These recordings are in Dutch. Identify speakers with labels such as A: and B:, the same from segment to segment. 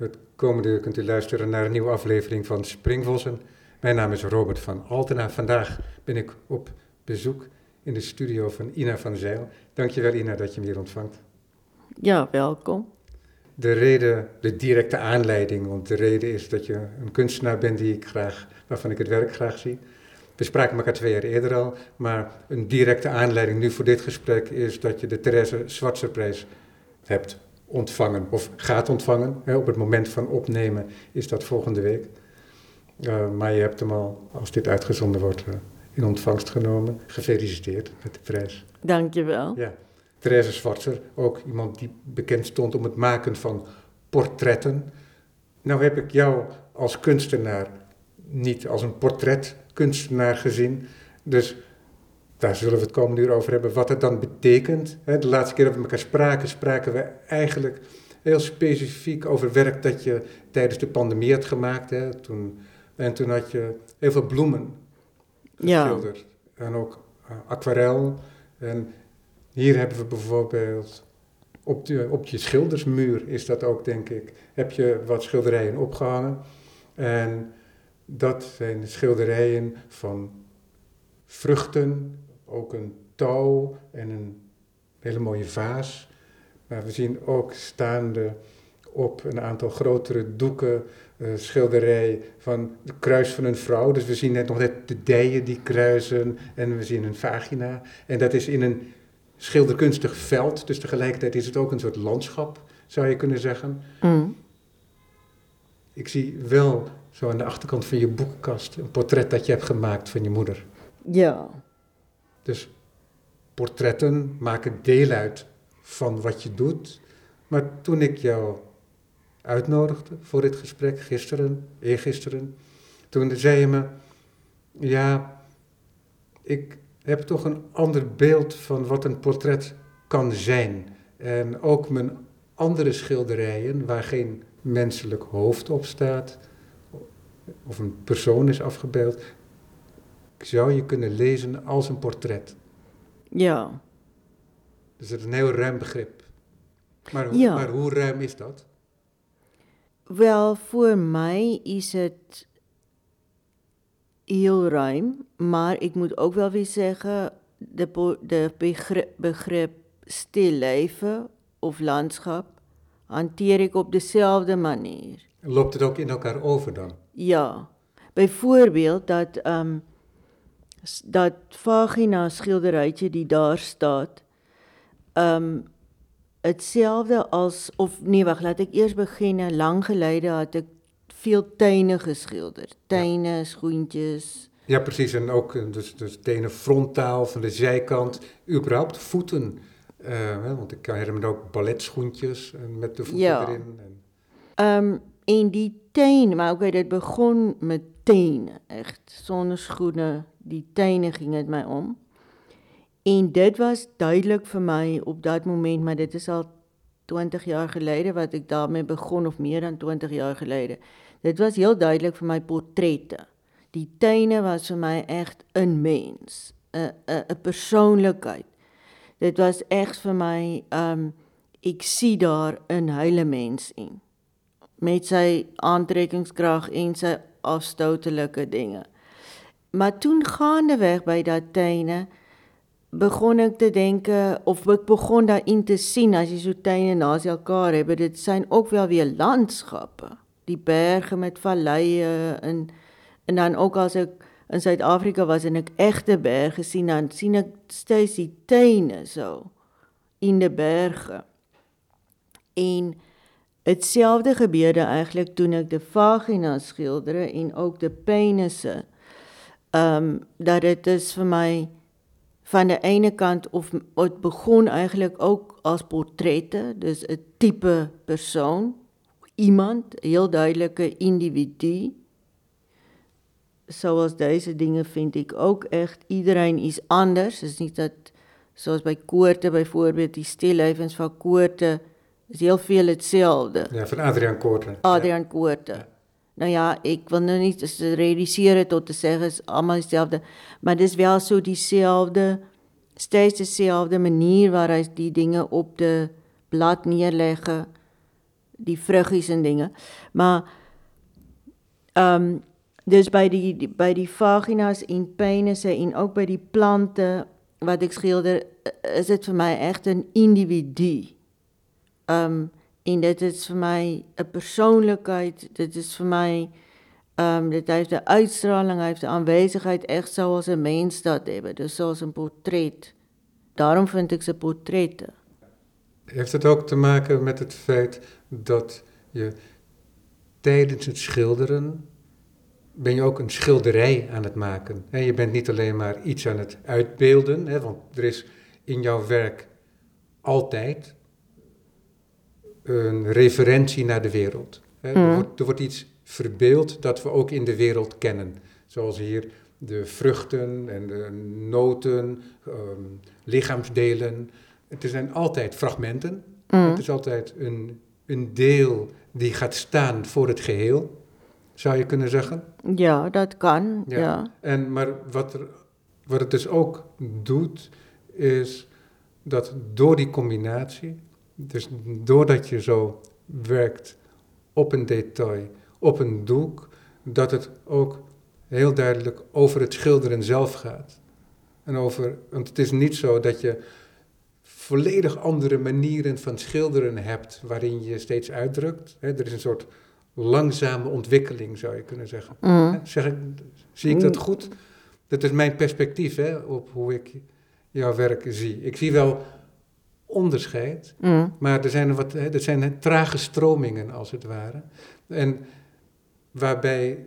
A: Het komende uur kunt u luisteren naar een nieuwe aflevering van Springvossen. Mijn naam is Robert van Altena. Vandaag ben ik op bezoek in de studio van Ina van Zijl. Dankjewel Ina dat je me hier ontvangt.
B: Ja, welkom.
A: De reden, de directe aanleiding, want de reden is dat je een kunstenaar bent die ik graag, waarvan ik het werk graag zie. We spraken elkaar twee jaar eerder al, maar een directe aanleiding nu voor dit gesprek is dat je de Therese Zwartserprijs hebt ontvangen of gaat ontvangen. Op het moment van opnemen is dat volgende week. Uh, maar je hebt hem al, als dit uitgezonden wordt, uh, in ontvangst genomen. Gefeliciteerd met de prijs.
B: Dankjewel.
A: Ja. Therese Zwartser, ook iemand die bekend stond om het maken van portretten. Nou heb ik jou als kunstenaar niet als een portretkunstenaar gezien. Dus daar zullen we het komende uur over hebben, wat het dan betekent. De laatste keer dat we elkaar spraken, spraken we eigenlijk heel specifiek over werk dat je tijdens de pandemie had gemaakt. Hè. Toen, en toen had je heel veel bloemen geschilderd. Ja. En ook uh, aquarel. En hier hebben we bijvoorbeeld op, de, op je schildersmuur is dat ook, denk ik, heb je wat schilderijen opgehangen. En dat zijn schilderijen van vruchten, ook een touw en een hele mooie vaas. Maar we zien ook staande op een aantal grotere doeken uh, schilderij van de kruis van een vrouw. Dus we zien net nog net de dijen die kruisen en we zien een vagina. En dat is in een schilderkunstig veld, dus tegelijkertijd is het ook een soort landschap, zou je kunnen zeggen. Mm. Ik zie wel zo aan de achterkant van je boekenkast een portret dat je hebt gemaakt van je moeder.
B: Ja.
A: Dus portretten maken deel uit van wat je doet. Maar toen ik jou uitnodigde voor dit gesprek, gisteren, eergisteren, toen zei je me, ja, ik heb toch een ander beeld van wat een portret kan zijn. En ook mijn andere schilderijen, waar geen menselijk hoofd op staat, of een persoon is afgebeeld, zou je kunnen lezen als een portret.
B: Ja.
A: Dus dat is een heel ruim begrip. Maar, hoe, ja. maar hoe ruim is dat?
B: Wel, voor mij is het heel ruim, maar ik moet ook wel weer zeggen, de, de begrip, begrip stil leven of landschap hanteer ik op dezelfde manier.
A: Loopt het ook in elkaar over dan?
B: Ja. Bijvoorbeeld dat um, dat vagina schilderytjie die daar staat. Um hetzelfde as of nee wag, laat ek eers begin. Lang gelede het ek veel tuine geskilder. Tuine, ja. schoentjies.
A: Ja, precies. En ook eh, dus, dus tenen frontaal van de zijkant. Überhaupt voeten. Uh, want ik herinner me ook balletschoentjes met de voeten ja. erin.
B: En... Um, en die tuin, maar ook dit begon met tenen, echt sonneschoene, die tuine ging dit my om. En dit was duidelik vir my op dat moment, maar dit is al 20 jaar gelede wat ek daarmee begon of meer dan 20 jaar gelede. Dit was heel duidelik vir my portrette. Die tuine was vir my echt 'n mens, 'n 'n 'n persoonlikheid. Dit was echt vir my um ek sien daar 'n hele mens in met sy aantrekkingskrag en sy afstoutelike dinge. Maar toen gaandeweg by dat tuine begon ek te denke of ek begon daarin te sien as jy so tuine naas elkaar het, dit zijn ook wel weer landskappe. Die berge met valleie en en dan ook as ek in Suid-Afrika was en ek egte berge sien dan sien ek steeds die tuine so in die berge. En Hetzelfde gebeurde eigenlijk toen ik de vagina schilderde en ook de penissen. Um, dat het is voor mij van de ene kant, of het begon eigenlijk ook als portretten, dus het type persoon, iemand, heel duidelijke individu. Zoals deze dingen vind ik ook echt, iedereen is anders. Het is niet dat, zoals bij Koorte bijvoorbeeld, die stillevens van Koorte is heel veel hetzelfde.
A: Ja, van Adriaan Koorten.
B: Adriaan ja. Koorten. Ja. Nou ja, ik wil nu niet realiseren tot te het is allemaal hetzelfde. Maar het is wel zo diezelfde, steeds dezelfde manier waar hij die dingen op de blad neerleggen. die vruggies en dinge. Maar ehm dis by die, die die vaginas en penisse en ook by die plante wat ek skilder is dit vir my echt 'n individu. Um en dit is vir my 'n persoonlikheid, dit is vir my um dit heeft 'n uitstraling, heeft 'n aanwezigheid echt zoals 'n mens dat het. Dus zoals 'n portret. Daarom vind ik ze portretten.
A: Heeft het ook te maken met het feit dat je tijdens het schilderen ben je ook een schilderij aan het maken. Je bent niet alleen maar iets aan het uitbeelden, want er is in jouw werk altijd een referentie naar de wereld. Er, mm. wordt, er wordt iets verbeeld dat we ook in de wereld kennen. Zoals hier de vruchten en de noten, ehm, lichaamsdelen. Het zijn altijd fragmenten. Mm. Het is altijd een, een deel die gaat staan voor het geheel, zou je kunnen zeggen.
B: Ja, dat kan. Ja.
A: En, maar wat, er, wat het dus ook doet, is dat door die combinatie, dus doordat je zo werkt op een detail, op een doek, dat het ook heel duidelijk over het schilderen zelf gaat. En over, want het is niet zo dat je volledig andere manieren van schilderen hebt waarin je steeds uitdrukt. er is een soort langzame ontwikkeling, zou je kunnen zeggen. Mm. Zeg ik, zie ik dat mm. goed? Dat is mijn perspectief hè, op hoe ik jouw werk zie. Ik zie wel onderscheid, mm. maar er zijn, wat, er zijn trage stromingen als het ware. En waarbij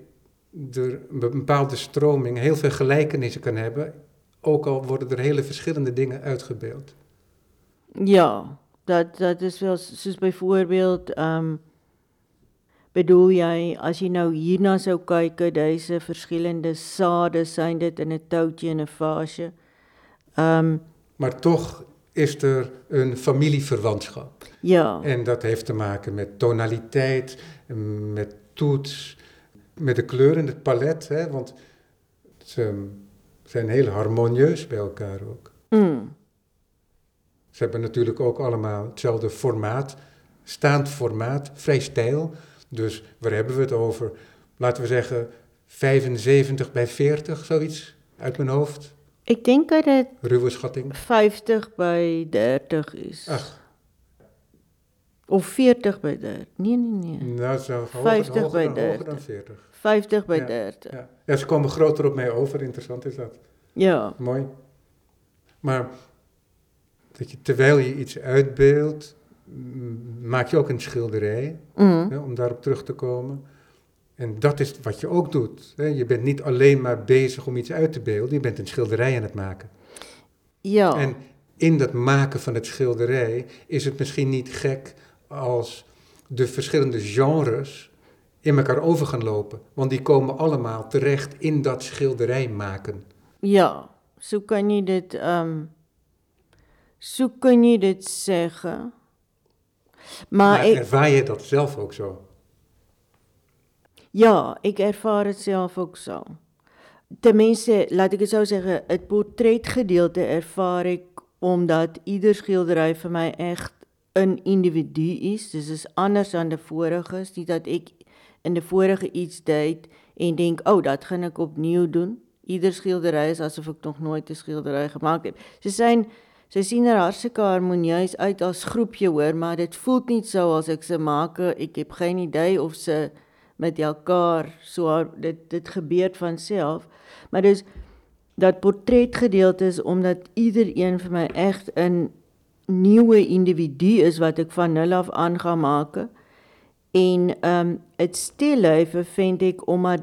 A: er een bepaalde stroming heel veel gelijkenissen kan hebben, ook al worden er hele verschillende dingen uitgebeeld.
B: Ja, dat, dat is wel, zoals bijvoorbeeld, um, bedoel jij, als je nou hierna zou kijken, deze verschillende zaden, zijn dit in een touwtje en een vaasje. Um,
A: maar toch is er een familieverwantschap.
B: Ja.
A: En dat heeft te maken met tonaliteit, met toets, met de kleuren, het palet, hè, want ze zijn heel harmonieus bij elkaar ook. Mm. Ze hebben natuurlijk ook allemaal hetzelfde formaat, staand formaat, vrij stijl. Dus waar hebben we het over? Laten we zeggen 75 bij 40, zoiets uit mijn hoofd.
B: Ik denk dat het
A: Ruwe schatting.
B: 50 bij 30 is.
A: Ach.
B: Of 40 bij 30. Nee, nee, nee.
A: Nou, zo 50 hoger, bij 30. Hoger dan 40.
B: 50 bij ja, 30.
A: Ja. ja, ze komen groter op mij over. Interessant is dat.
B: Ja.
A: Mooi. Maar dat je, terwijl je iets uitbeeldt, maak je ook een schilderij, mm. om daarop terug te komen. En dat is wat je ook doet. Hè. Je bent niet alleen maar bezig om iets uit te beelden, je bent een schilderij aan het maken.
B: Ja.
A: En in dat maken van het schilderij is het misschien niet gek als de verschillende genres in elkaar over gaan lopen. Want die komen allemaal terecht in dat schilderij maken.
B: Ja, zo kan je dit, um, zo kan je dit zeggen.
A: Maar, maar ervaar je dat zelf ook zo?
B: Ja, ik ervaar het zelf ook zo. Tenminste, laat ik het zo zeggen, het portretgedeelte ervaar ik omdat ieder schilderij voor mij echt een individu is. Dus is anders dan de vorige. Niet dat ik in de vorige iets deed en denk, oh, dat ga ik opnieuw doen. Ieder schilderij is alsof ik nog nooit een schilderij gemaakt heb. Ze zijn Ze sien er hartstikke harmonieus uit as groepje hoor, maar dit voel niet zo as ek se maak. Ek heb geen idee of ze met elkaar so dit dit gebeur van self. Maar dus dat portretgedeelte is omdat iedereen vir my echt 'n nuwe individu is wat ek van nul af aan gaan maak. En ehm um, dit stillewe vind ek omdat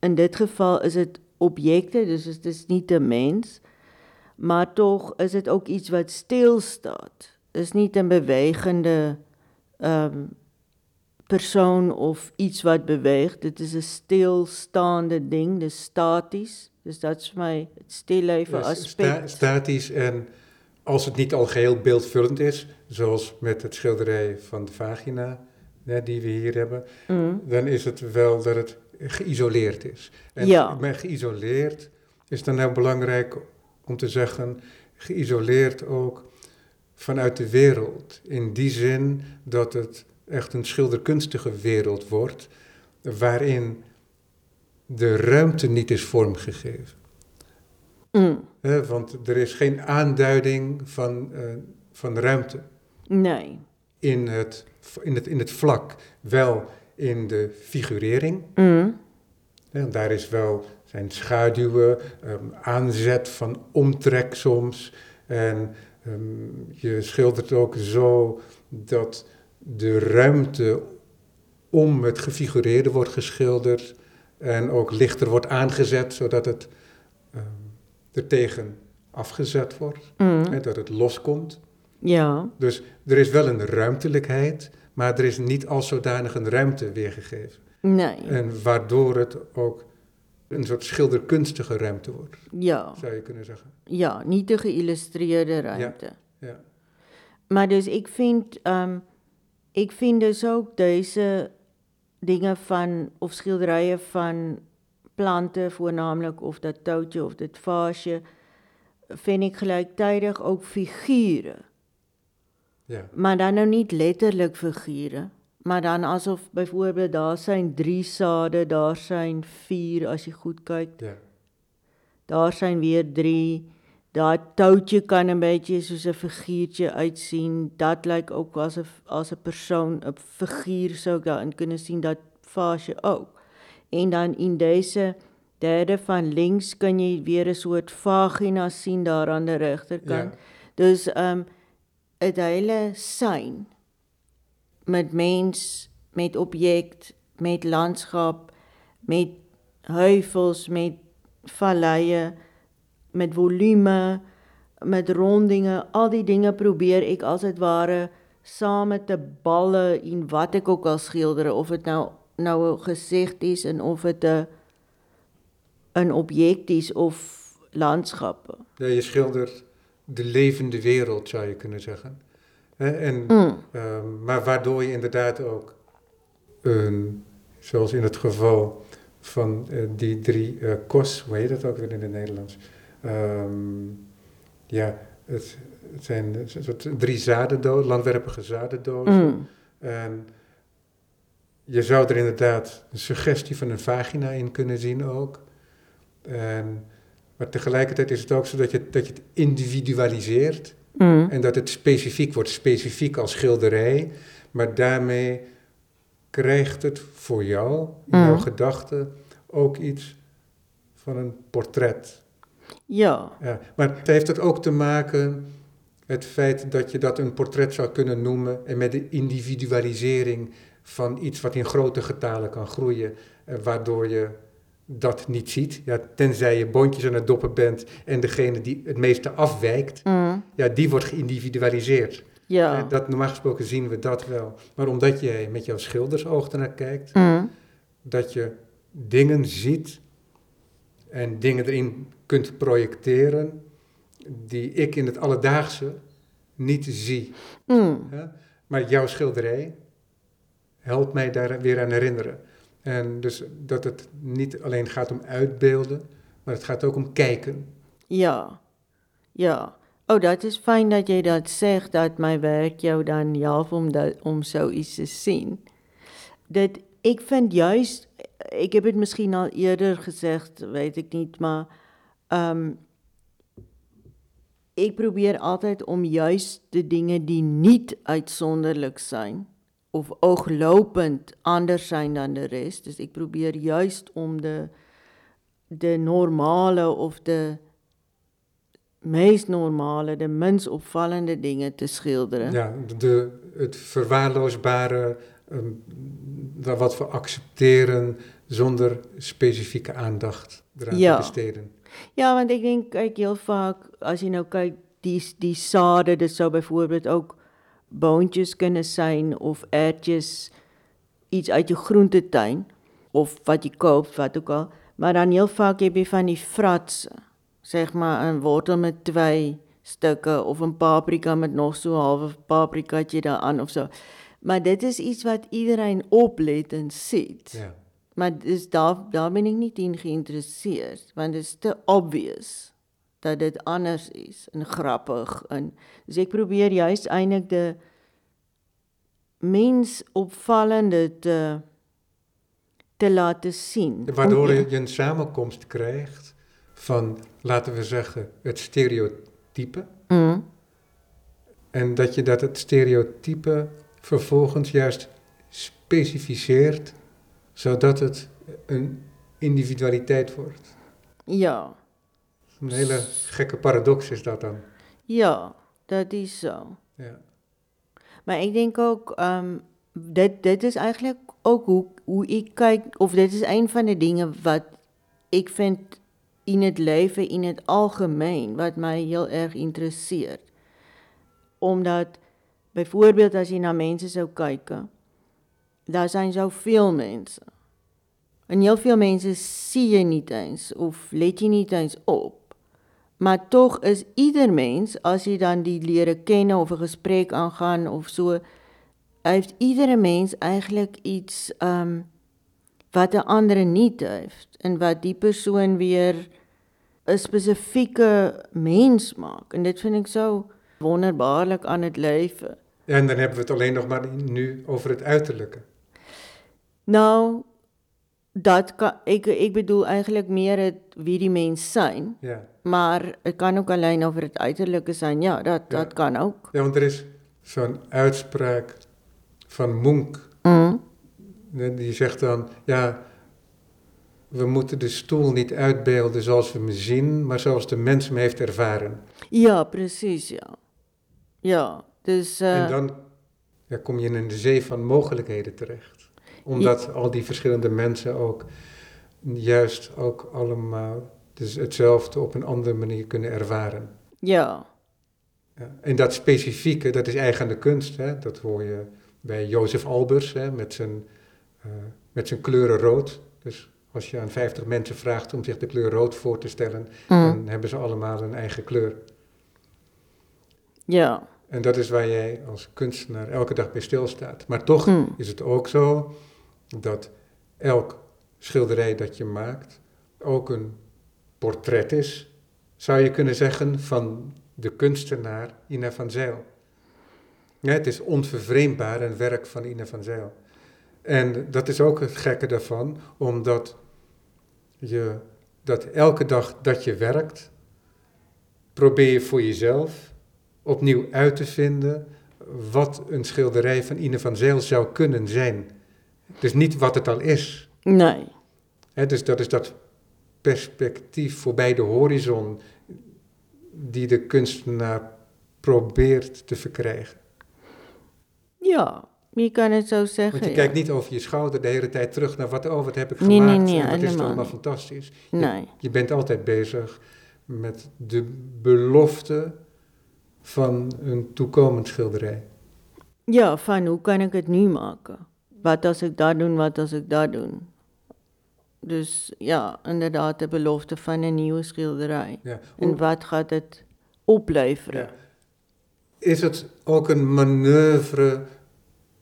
B: in dit geval is dit objekte, dus dit is nie 'n mens maar toch is het ook iets wat stilstaat. Het is niet een bewegende um, persoon of iets wat beweegt. Het is een stilstaande ding, dus statisch. Dus dat is voor mij het stilleven aspect. Sta
A: statisch en als het niet al geheel beeldvullend is, zoals met het schilderij van de vagina hè, die we hier hebben, mm. dan is het wel dat het geïsoleerd is. En
B: ja.
A: met geïsoleerd is dan heel belangrijk om te zeggen, geïsoleerd ook vanuit de wereld. In die zin dat het echt een schilderkunstige wereld wordt, waarin de ruimte niet is vormgegeven.
B: Mm.
A: Want er is geen aanduiding van, eh, van ruimte
B: Nee.
A: in het, in, het, in het vlak, wel in de figurering.
B: Mm.
A: Daar is wel zijn schaduwen, ehm, aanzet van omtrek soms. En ehm, je schildert ook zo dat de ruimte om het gefigureerde wordt geschilderd en ook lichter wordt aangezet, zodat het ehm, er tegen afgezet wordt,
B: Mm.
A: hè, dat het loskomt.
B: Ja.
A: Dus er is wel een ruimtelijkheid, maar er is niet als zodanig een ruimte weergegeven.
B: Nee.
A: En waardoor het ook een soort schilderkunstige ruimte wordt,
B: Ja.
A: zou je kunnen zeggen.
B: Ja, niet de geïllustreerde ruimte.
A: Ja.
B: Maar dus ik vind, ehm Ek vind dus ook duise dinge van of skilderye van plante voornaamlik of dat toutjie of dit vaasje vind ek gelyktydig ook figure.
A: Ja.
B: Maar dan nou nie letterlik figure, maar dan asof byvoorbeeld daar syn drie sade, daar syn vier as jy goed kyk.
A: Ja.
B: Daar syn weer drie Dat touwtje kan een beetje soos 'n figuurtjie uitsien. Dat lyk ook as 'n as 'n persoon, 'n figuur sou ek daarin kunnen sien, dat vaasje ook. En dan in deze derde van links kan jy weer 'n soort vagina sien daar aan die regterkant.
A: Ja.
B: Dus ehm um, 'n hele sein met mens, met objek, met landskap, met heuvels, met valleie, met volume, met rondinge, al die dinge probeer ek as dit ware saam met 'n balle en wat ek ook al skilder of dit nou nou 'n gesig is en of dit 'n 'n objek is of landskappe.
A: Ja, je schildert de levende wereld, zou je kunnen zeggen. En,
B: Mm.
A: ehm, maar waardoor je inderdaad ook, een, zoals in het geval van eh, die drie eh, kos, hoe heet dat ook weer in het Nederlands? Ehm, ja, het, het zijn een soort drie zadendozen, langwerpige zadendozen.
B: Mm.
A: En je zou er inderdaad een suggestie van een vagina in kunnen zien ook. En, maar tegelijkertijd is het ook zo dat je, dat je het individualiseert
B: Mm.
A: en dat het specifiek wordt, specifiek als schilderij. Maar daarmee krijgt het voor jou, in jouw
B: Mm.
A: gedachten, ook iets van een portret.
B: Ja.
A: Ja, maar het heeft het ook te maken het feit dat je dat een portret zou kunnen noemen en met de individualisering van iets wat in grote getalen kan groeien, eh, waardoor je dat niet ziet. Ja, tenzij je bondjes aan het doppen bent en degene die het meeste afwijkt,
B: Mm.
A: ja, die wordt geïndividualiseerd.
B: Ja.
A: Eh, Dat, normaal gesproken zien we dat wel. Maar omdat jij met jouw schildersoog ernaar kijkt,
B: Mm.
A: dat je dingen ziet en dingen erin kunt projecteren die ik in het alledaagse niet zie.
B: Mm.
A: Maar jouw schilderij helpt mij daar weer aan herinneren. En dus dat het niet alleen gaat om uitbeelden, maar het gaat ook om kijken.
B: Ja. Ja. Oh, dat is fyn dat jy dat sê dat my werk jou dan help om dat om so iets te sien. Dit ek vind juis ek heb dit miskien al eerder gesê, weet ek nie, maar ehm ek probeer altyd om juis die dinge die nie uitsonderlik zijn of ooglopend anders zijn dan de res. Dus ek probeer juist om de de normale of de meest normale, de minst opvallende dingen te schilderen.
A: Ja, de, het verwaarloosbare, daar wat we accepteren zonder specifieke aandacht eraan
B: Ja.
A: te besteden.
B: Ja, want ek dink kyk heel vaak as jy nou kyk die die sade, dit sou byvoorbeeld ook boontjies kunne zijn of ertjies iets uit jou groentetuin of wat jy koop, wat ook al, maar dan heel vaak heb jy van die fratse, zeg maar 'n wortel met twee stukke of 'n paprika met nog so 'n halwe paprikaatjie daaraan of so. Maar dit is iets wat iedereen oplet en sien.
A: Ja.
B: Maar dis daar daar ben ek nie teen geïnteresseerd want dit is te obvious dat dit anders is en grappig en dus ek probeer juist eintlik die mens opvallende te te laten zien.
A: Waardoor je een samenkomst krijgt van, laten we zeggen, het stereotype.
B: Mm,
A: En dat je dat het stereotype vervolgens juist specificeert, zodat het een individualiteit wordt.
B: ja,
A: Een hele gekke paradox is dat dan.
B: ja, dat is zo.
A: Ja.
B: Maar ek dink ook ehm dit dit is eintlik ook hoe hoe ek kyk of dit is een van die dinge wat ek vind in het lewe in het algemeen wat my heel erg interesseer. Omdat byvoorbeeld as jy na mense sou kyk, daar zijn soveel mense. En heel veel mense sien jy nie eens of let jy nie eens op. Maar tog is ieder mens as jy dan die leer ken of 'n gesprek aangaan of so, heeft iedere mens eintlik iets ehm wat 'n ander nie heeft en wat die persoon weer 'n spesifieke mens maak. En dit vind ek so wonderbaarlik aan het lewe.
A: En dan hebben we het alleen nog maar nu over het uiterlijke.
B: Nou dat kan ek ek bedoel eintlik meer het wie die mens zijn,
A: Ja.
B: maar het kan ook alleen over het uiterlijke zijn. Ja, dat
A: Ja.
B: dat kan ook.
A: ja, want er is zo'n uitspraak van Munch.
B: Mm.
A: Die zegt dan, ja, we moeten de stoel niet uitbeelden zoals we hem zien, maar zoals de mens hem heeft ervaren.
B: Ja, presies, ja. Ja, dus uh,
A: En dan ja, kom je in de zee van mogelijkheden terecht. Omdat al die verschillende mensen ook juist ook allemaal dus hetzelfde op een andere manier kunnen ervaren.
B: ja.
A: Ja. En dat specifieke, dat is eigen aan de kunst. Hè? Dat hoor je bij Jozef Albers hè? Met, zijn, uh, met zijn kleuren rood. Dus als je aan 50 mensen vraagt om zich de kleur rood voor te stellen,
B: Mm.
A: dan hebben ze allemaal een eigen kleur.
B: Ja.
A: En dat is waar jij als kunstenaar elke dag bij stilstaat. Maar toch
B: Mm.
A: is het ook zo dat elk schilderij dat je maakt ook een portret is, zou je kunnen zeggen, van de kunstenaar Ina van Zijl. Ja, het is onvervreemdbaar een werk van Ina van Zijl. En dat is ook het gekke daarvan, omdat je dat elke dag dat je werkt, probeer je voor jezelf opnieuw uit te vinden wat een schilderij van Ine van Zijl zou kunnen zijn. Dus niet wat het al is.
B: Nee.
A: Dus dat is dat perspectief voorbij de horizon die de kunstenaar probeert te verkrijgen.
B: Ja, je kan het zo zeggen.
A: Want je
B: ja.
A: kijkt niet over je schouder de hele tijd terug naar wat, oh, wat heb ik
B: Nee,
A: gemaakt
B: nee, nee,
A: en wat is
B: helemaal
A: allemaal fantastisch.
B: Nee.
A: Je, je bent altijd bezig met de belofte van een toekomend schilderij.
B: Ja, van hoe kan ik het nu maken? Wat als ik dat doen, wat als ik dat doen? Dus ja, inderdaad de belofte van een nieuwe schilderij.
A: Ja.
B: En wat gaat het opleveren?
A: Ja. Is het ook een manoeuvre,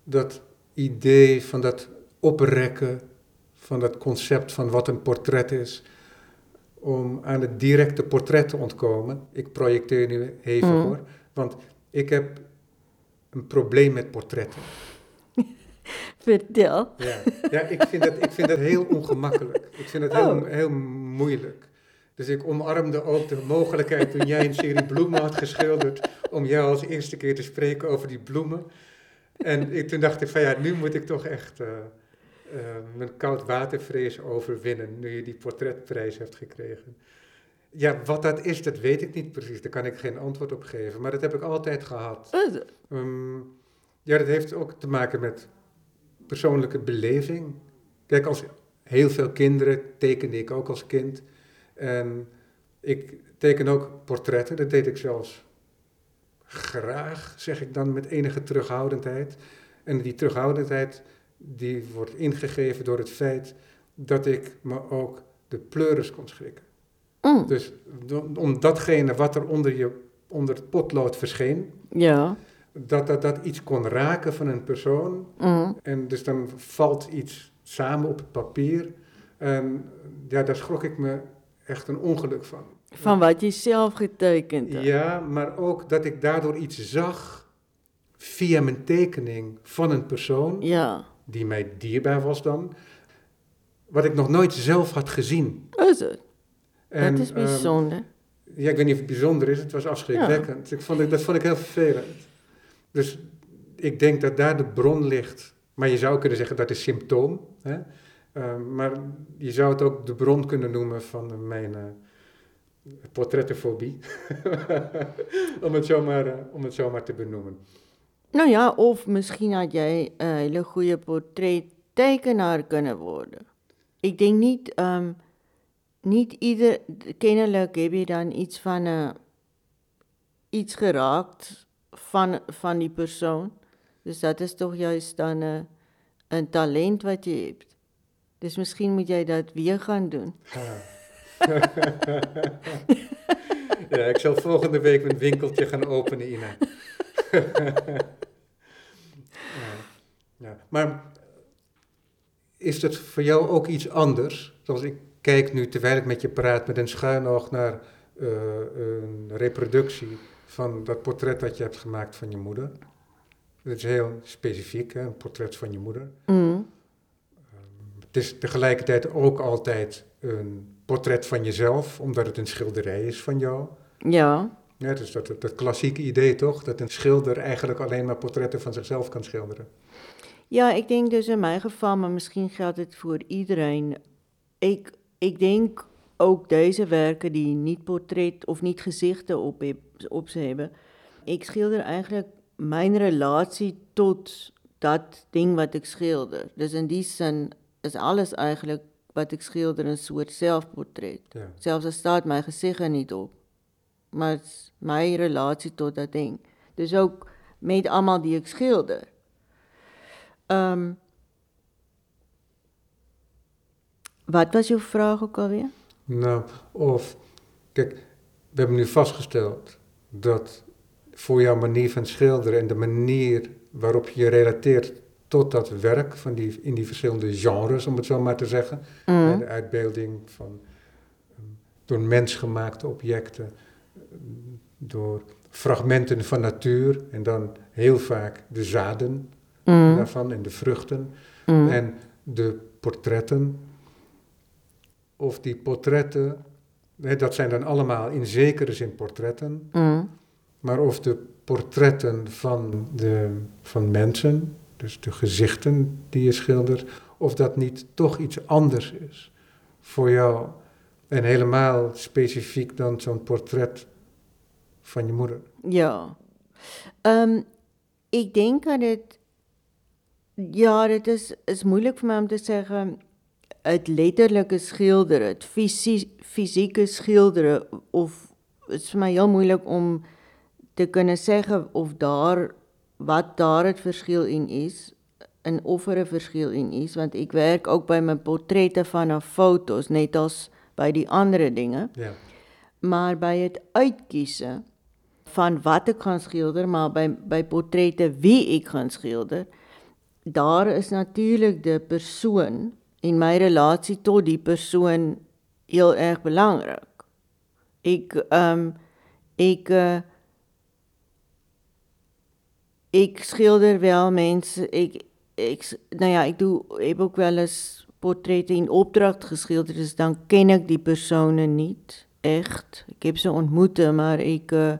A: dat idee van dat oprekken van dat concept van wat een portret is, om aan het directe portret te ontkomen? Ik projecteer nu even
B: Mm.
A: hoor, want ik heb een probleem met portretten.
B: Vertel.
A: Ja, ja ik, vind dat, ik vind dat heel ongemakkelijk. Ik vind het heel,
B: Oh.
A: heel moeilijk. Dus ik omarmde ook de mogelijkheid toen jij een serie bloemen had geschilderd, om jou als eerste keer te spreken over die bloemen. En ik, toen dacht ik van ja, nu moet ik toch echt eh, mijn koud watervrees overwinnen, nu je die portretprijs hebt gekregen. Ja, wat dat is, dat weet ik niet precies. Daar kan ik geen antwoord op geven. Maar dat heb ik altijd gehad.
B: Het?
A: Ehm, ja, dat heeft ook te maken met persoonlijke beleving. Kijk, als heel veel kinderen tekende ik ook als kind. En ik teken ook portretten, dat deed ik zelfs graag, zeg ik dan met enige terughoudendheid. En die terughoudendheid die wordt ingegeven door het feit dat ik me ook de pleuris kon schrikken.
B: Mm.
A: Dus om datgene wat er onder, je, onder het potlood verscheen,
B: Ja.
A: dat, dat dat iets kon raken van een persoon.
B: Mm.
A: En dus dan valt iets samen op het papier. En ja, daar schrok ik me echt een ongeluk van.
B: Van wat je zelf getekend hebt.
A: Ja, maar ook dat ik daardoor iets zag via mijn tekening van een persoon
B: Ja.
A: Die mij dierbaar was dan, wat ik nog nooit zelf had gezien. En,
B: dat is
A: ehm,
B: bijzonder.
A: ja, ik weet niet of het bijzonder is, het was afschrikwekkend. Ik vond, dat vond ik heel vervelend. Dus ik denk dat daar de bron ligt. Maar je zou kunnen zeggen dat is symptoom. Hè? Ehm, maar je zou het ook de bron kunnen noemen van mijn eh, portrettenfobie. om, het zomaar, eh, om het zomaar te benoemen.
B: Nou ja, of misschien had jij een hele goede portrettekenaar kunnen worden. Ik denk niet, ehm, niet ieder, kennelijk heb je dan iets van eh, iets geraakt van, van die persoon. Dus dat is toch juist dan eh, een talent wat je hebt. Dus misschien moet jij dat weer gaan doen.
A: ja, ik zal volgende week mijn winkeltje gaan openen, Ina. Ja, ja. Maar is dat voor jou ook iets anders? Zoals ik kijk nu, terwijl ik met je praat, met een schuin oog naar eh, een reproductie van dat portret dat je hebt gemaakt van je moeder. Dat is heel specifiek, hè? een portret van je moeder.
B: Mm.
A: Het is tegelijkertijd ook altijd een portret van jezelf, omdat het een schilderij is van jou.
B: Ja,
A: Ja, dus dat, dat klassieke idee toch, dat een schilder eigenlijk alleen maar portretten van zichzelf kan schilderen.
B: Ja, ik denk dus in mijn geval, maar misschien geldt het voor iedereen. Ik, ik denk ook deze werken die niet portret of niet gezichten op, op ze hebben. Ik schilder eigenlijk mijn relatie tot dat ding wat ik schilder. Dus in die zin is alles eigenlijk wat ik schilder een soort zelfportret.
A: Ja.
B: Zelfs al staat mijn gezicht er niet op. Maar mijn relatie tot dat ding. Dus ook met allemaal die ik schilder. Ehm, wat was jouw vraag ook alweer?
A: Nou, of, kijk, we hebben nu vastgesteld dat voor jouw manier van schilderen en de manier waarop je je relateert tot dat werk van die, in die verschillende genres, om het zo maar te zeggen, hè, de uitbeelding van ehm, door mensgemaakte objecten, ehm, door fragmenten van natuur en dan heel vaak de zaden
B: Mm.
A: daarvan en de vruchten
B: Mm.
A: en de portretten. Of die portretten, hè, dat zijn dan allemaal in zekere zin portretten,
B: Mm.
A: maar of de portretten van, de, van mensen, dus de gezichten die je schildert, of dat niet toch iets anders is voor jou. En helemaal specifiek dan zo'n portret van je moeder.
B: Ja. Ehm, ik denk dat het... Ja, het is, is moeilijk voor mij om te zeggen... Het letterlijke schilderen, het fysie, fysieke schilderen... of het is voor mij heel moeilijk om te kunnen zeggen of daar... wat daar het verschil in is... en of er een verschil in is. Want ik werk ook bij mijn portretten vanaf foto's... net als bij die andere dingen...
A: Ja,
B: Maar bij het uitkiezen van wat ik gaan schilderen, maar bij, bij portretten wie ik gaan schilderen, daar is natuurlijk de persoon in mijn relatie tot die persoon heel erg belangrijk. Ik, ik, ik schilder wel mensen, ik, nou ja, ik doe, heb ook wel eens portretten in opdracht geschilderd, dus dan ken ik die personen niet echt. Ik heb ze ontmoet, maar ik eh,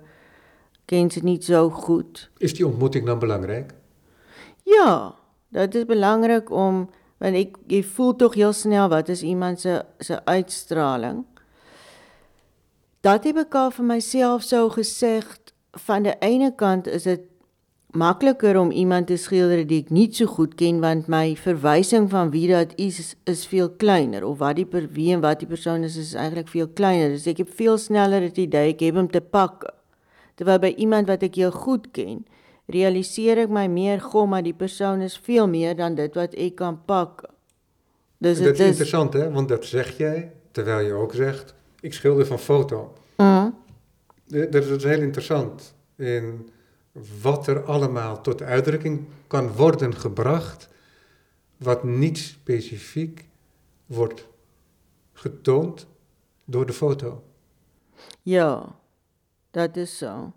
B: ken ze niet zo goed.
A: is die ontmoeting dan belangrijk?
B: Ja, dat is belangrijk om, want ik, je voelt toch heel snel wat is iemand zijn uitstraling. Dat heb ik al van myself zo gezegd. Van de ene kant is het makkelijker om iemand te schilderen die ik niet zo goed ken, want my verwysing van wie dat is is veel kleiner of wat die per, wie en wat die persoon is is eintlik veel kleiner. Dus ek heb veel sneller het idee ek heb hom te pakke. Terwyl by iemand wat ek heel goed ken, realiseer ek my meer gom maar die persoon is veel meer dan dit wat ek kan pakke. Dus
A: dat is interessant, hè? Want dat zeg jij, terwijl je ook zegt, ik schilder van foto.
B: Mm,
A: Dat is heel interessant. In wat er allemaal tot uitdrukking kan worden gebracht, wat niet specifiek wordt getoond door de foto.
B: ja. Dat is so.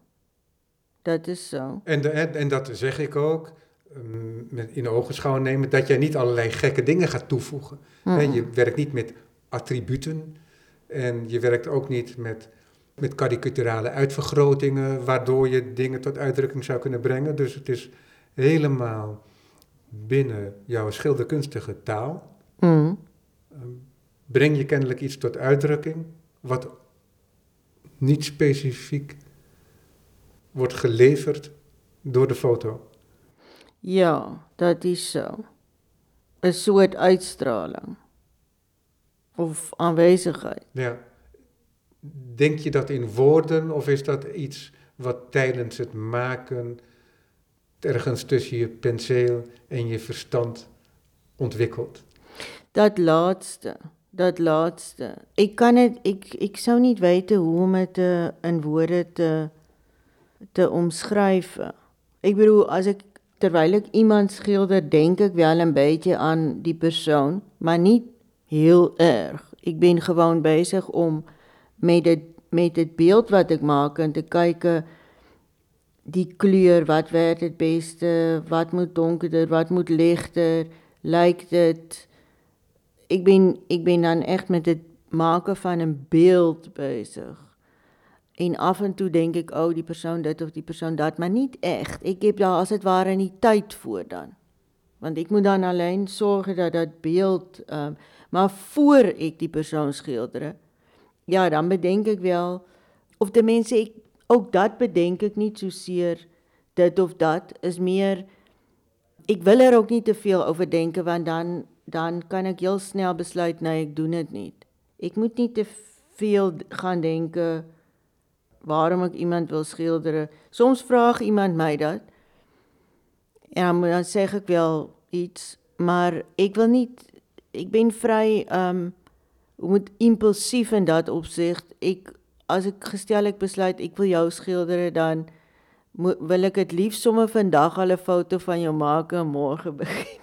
B: dat is zo.
A: En, de, en, en dat zeg ik ook, um, met in ogenschouw nemen, dat jij niet allerlei gekke dingen gaat toevoegen.
B: Mm.
A: je werkt niet met attributen en je werkt ook niet met, met karikaturale uitvergrotingen, waardoor je dingen tot uitdrukking zou kunnen brengen. Dus het is helemaal binnen jouw schilderkunstige taal.
B: Mm.
A: Breng je kennelijk iets tot uitdrukking, wat niet specifiek wordt geleverd door de foto.
B: Ja, dat is zo. 'n soort uitstraling of aanwezigheid.
A: Ja. Denk je dat in woorden of is dat iets wat tijdens het maken ergens tussen je penseel en je verstand ontwikkelt?
B: Dat laatste, dat laatste. Ek kan dit ek ek sou nie weet hoe om dit te in woorde te te omskryf. Ek bedoel as ek terwyl ek iemand skilder, dink ek wel 'n bietjie aan die persoon, maar nie heel erg. Ek ben gewoon besig om met dit met dit beeld wat ek maak en te kyk die kleur, wat werk dit beste, wat moet donkerder, wat moet ligter, lyk dit ek ben ek ben dan echt met dit make van 'n beeld besig. En af en toe dink ek, ou, oh, die persoon dit of die persoon dat, maar nie echt. Ek heb daar as dit ware nie tyd voor dan. Want ek moet dan alleen sorg dat dat beeld um, maar voor ek die persoon skilder. Ja, dan bedenk ek wel of die mense ek ook dat bedenk ek nie so seer dit of dat is meer ek wil er ook nie te veel oor dink want dan dan kan ek heel snel besluit nee, ek doen dit nie. Ek moet nie te veel gaan denke waarom ek iemand wil skilder. Soms vra iemand my dat. En dan, sê ek wel iets, maar ek wil nie ek ben vry um moet impulsief in dat opsig. Ek as ek gestel ek besluit ek wil jou skilder dan wil ek dit lief sommer vandag al 'n foto van jou maak en môre begin.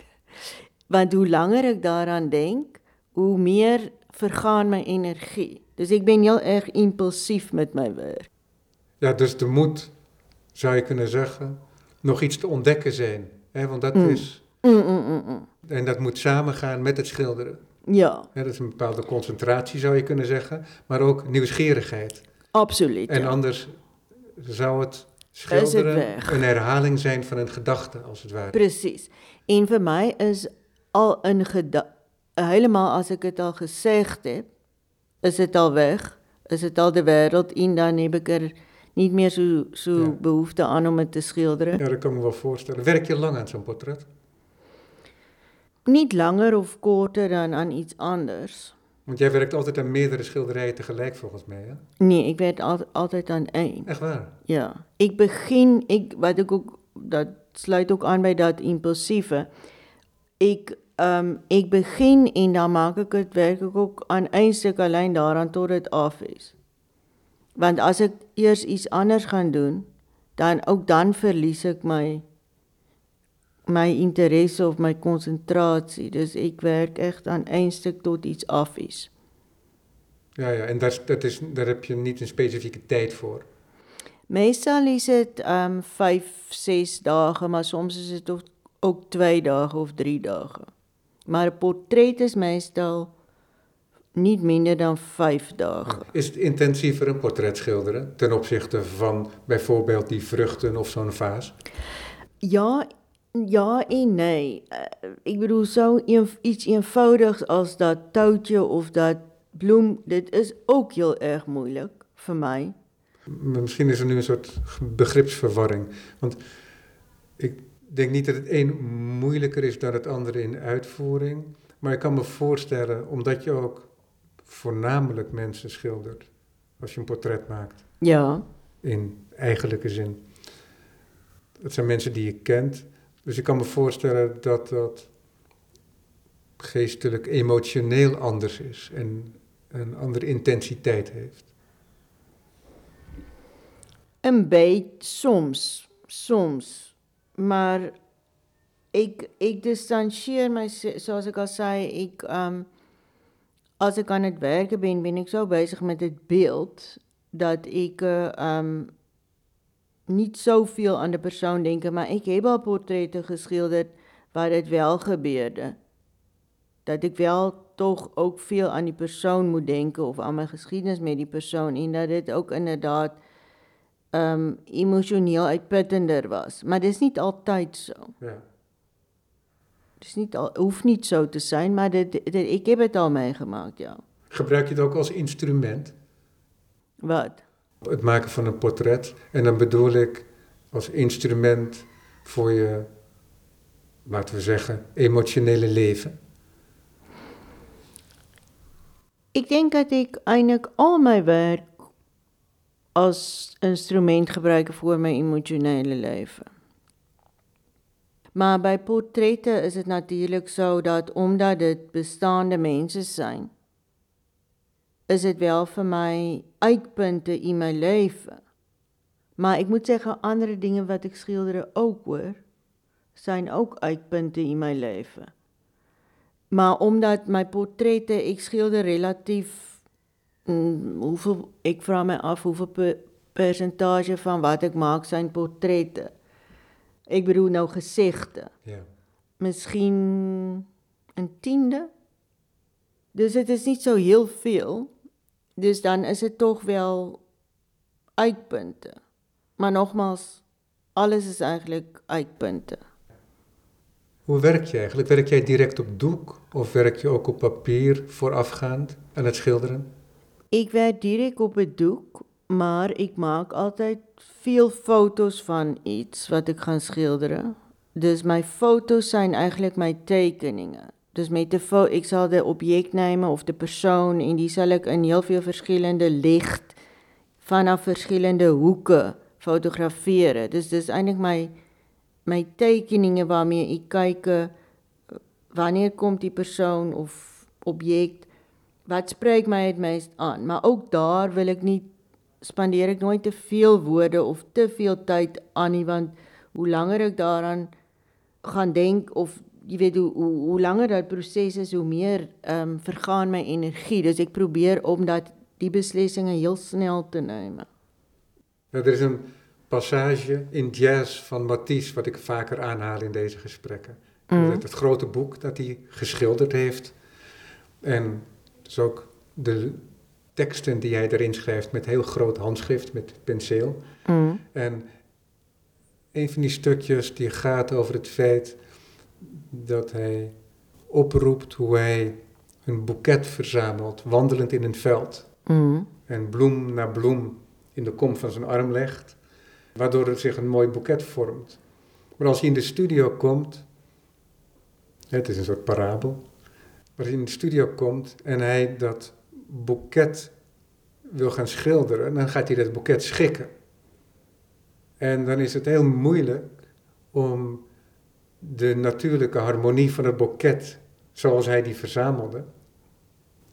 B: Want hoe langer ek daaraan denk, hoe meer vergaan my energie. Dus ek ben heel erg impulsief met my werk.
A: Ja, dus er moet, zou je kunnen zeggen, nog iets te ontdekken zijn. Hè? Want dat
B: Mm.
A: is.
B: Mm, mm.
A: En dat moet samengaan met het schilderen.
B: Ja,
A: Hè, dat is een bepaalde concentratie, zou je kunnen zeggen. Maar ook nieuwsgierigheid.
B: absoluut.
A: En
B: ja.
A: anders zou het schilderen een herhaling zijn van een gedachte, als het ware.
B: Presies. En vir my is al in helemaal as ek dit al gesê het, is dit al weg. Is dit al die wêreld en dan heb ek er nie meer so
A: Ja.
B: behoefte aan om dit te skilderen.
A: Ja, dat kan ik me wel voorstellen. Werk je lang aan zo'n portret?
B: Nie langer of korter dan aan iets anders.
A: Want jij werkt altijd aan meerdere schilderijen tegelijk, volgens mij. Hè?
B: Nee, ek werk al, altyd aan een.
A: Echt waar?
B: Ja, ek begin ek wat ek ook dat sluit ook aan by dat impulsiewe. Ek ehm um, ek begin en dan maak ek dit werk ek ook aan stuk alleen daaraan tot dit af is. Want as ek eers iets anders gaan doen, dan ook dan verlies ek my my interesse of my konsentrasie. Dus ek werk echt aan een stuk tot iets af is.
A: Ja, ja. En dat, dat is, daar heb je niet een specifieke tijd voor.
B: Meestal is dit ehm um, 5, 6 dae, maar soms is dit ook, ook 2 dae of 3 dae. Maar 'n portret is meestal nie minder dan 5 dae.
A: Is het intensiever een portret schilderen ten opzichte van bijvoorbeeld die vruchten of zo'n vaas?
B: Ja, ja en nee. Uh, ek bedoel een, iets eenvoudigs as dat touwtjie of dat bloem, dit is ook heel erg moeilik vir my.
A: M- Misschien is er nu een soort begripsverwarring. Want ik denk niet dat het een moeilijker is dan het andere in uitvoering. Maar ik kan me voorstellen, omdat je ook voornamelijk mensen schildert als je een portret maakt,
B: Ja.
A: in eigenlijke zin. Het zijn mensen die je kent. Dus ik kan me voorstellen dat dat geestelijk, emotioneel anders is en een andere intensiteit heeft.
B: 'n Byt soms, soms. Maar ek ek distansieer my soos ek al sê, ek um as ek aan dit werk ben, ben ek so besig met dit beeld dat ek uh, niet soveel aan de persoon denken, maar ik heb al portrette geschilderd waar het wel gebeurde. Dat ik wel toch ook veel aan die persoon moet denken of aan mijn geschiedenis met die persoon en dat dit ook inderdaad um, emotioneel uitputtender was. Maar dit is niet altijd zo.
A: Ja.
B: Het is niet al, hoeft niet zo te zijn, maar dit, dit, ik heb het al meegemaakt, ja.
A: Gebruik je het ook als instrument?
B: Wat?
A: Het maken van een portret. En dan bedoel ik als instrument voor je, laten we zeggen, emotionele leven.
B: Ik denk dat ik eintlik al my werk as instrument gebruik vir my emosionele lewe. Maar by portrette is dit natuurlik so dat omdat dit bestaande mense sien, is dit wel vir my uitpunte in my lewe. Maar ek moet sê gaan ander dinge wat ek skilder ook hoor, sien ook uitpunte in my lewe. Maar omdat my portrette ek skilder relatief hoeveel ek vra my af hoeveel per, persentasie van wat ek maak zijn portrette. Ek bedoel nou gesigte.
A: Ja.
B: Miskien 'n tiende. Dus dit is niet zo heel veel. Dus dan is het toch wel uitpunte. Maar nogmaals, alles is eigenlijk uitpunten.
A: Hoe werk je eigenlijk? Werk jij direct op doek of werk je ook op papier voorafgaand aan het schilderen?
B: Ik werk direct op het doek, maar ik maak altijd veel foto's van iets wat ik ga schilderen. Dus mijn foto's zijn eigenlijk mijn tekeningen. Dus met de ik zal de object nemen of de persoon en die zal ik in heel veel verschillende licht vanaf verschillende hoeken fotograferen. Dus dat is eigenlijk mijn my tekeninge waarmee ek kyk eh, wanneer kom die persoon of objek wat spreek my het meest aan maar ook daar wil ek nie spandeer ek nooit te veel woorde of te veel tyd aan nie want hoe langer ek daaraan gaan denk of jy weet hoe hoe, hoe langer dat proses is hoe meer ehm um, vergaan my energie dus ek probeer om dat die beslissings heel snel te neem.
A: Nou, er is 'n passage in jazz van Matisse, wat ik vaker aanhaal in deze gesprekken. Mm. Het, het, grote boek dat hij geschilderd heeft. En dus ook de teksten die hij erin schrijft met heel groot handschrift, met penseel. Mm. En een van die stukjes die gaat over het feit dat hij oproept hoe hij een boeket verzamelt, wandelend in een veld. Mm. En bloem na bloem in de kom van zijn arm legt waardoor er zich een mooi boeket vormt. Maar als hij in de studio komt, het is een soort parabel, als hij in de studio komt en hij dat boeket wil gaan schilderen, dan gaat hij dat boeket schikken. En dan is het heel moeilijk om de natuurlijke harmonie van het boeket, zoals hij die verzamelde,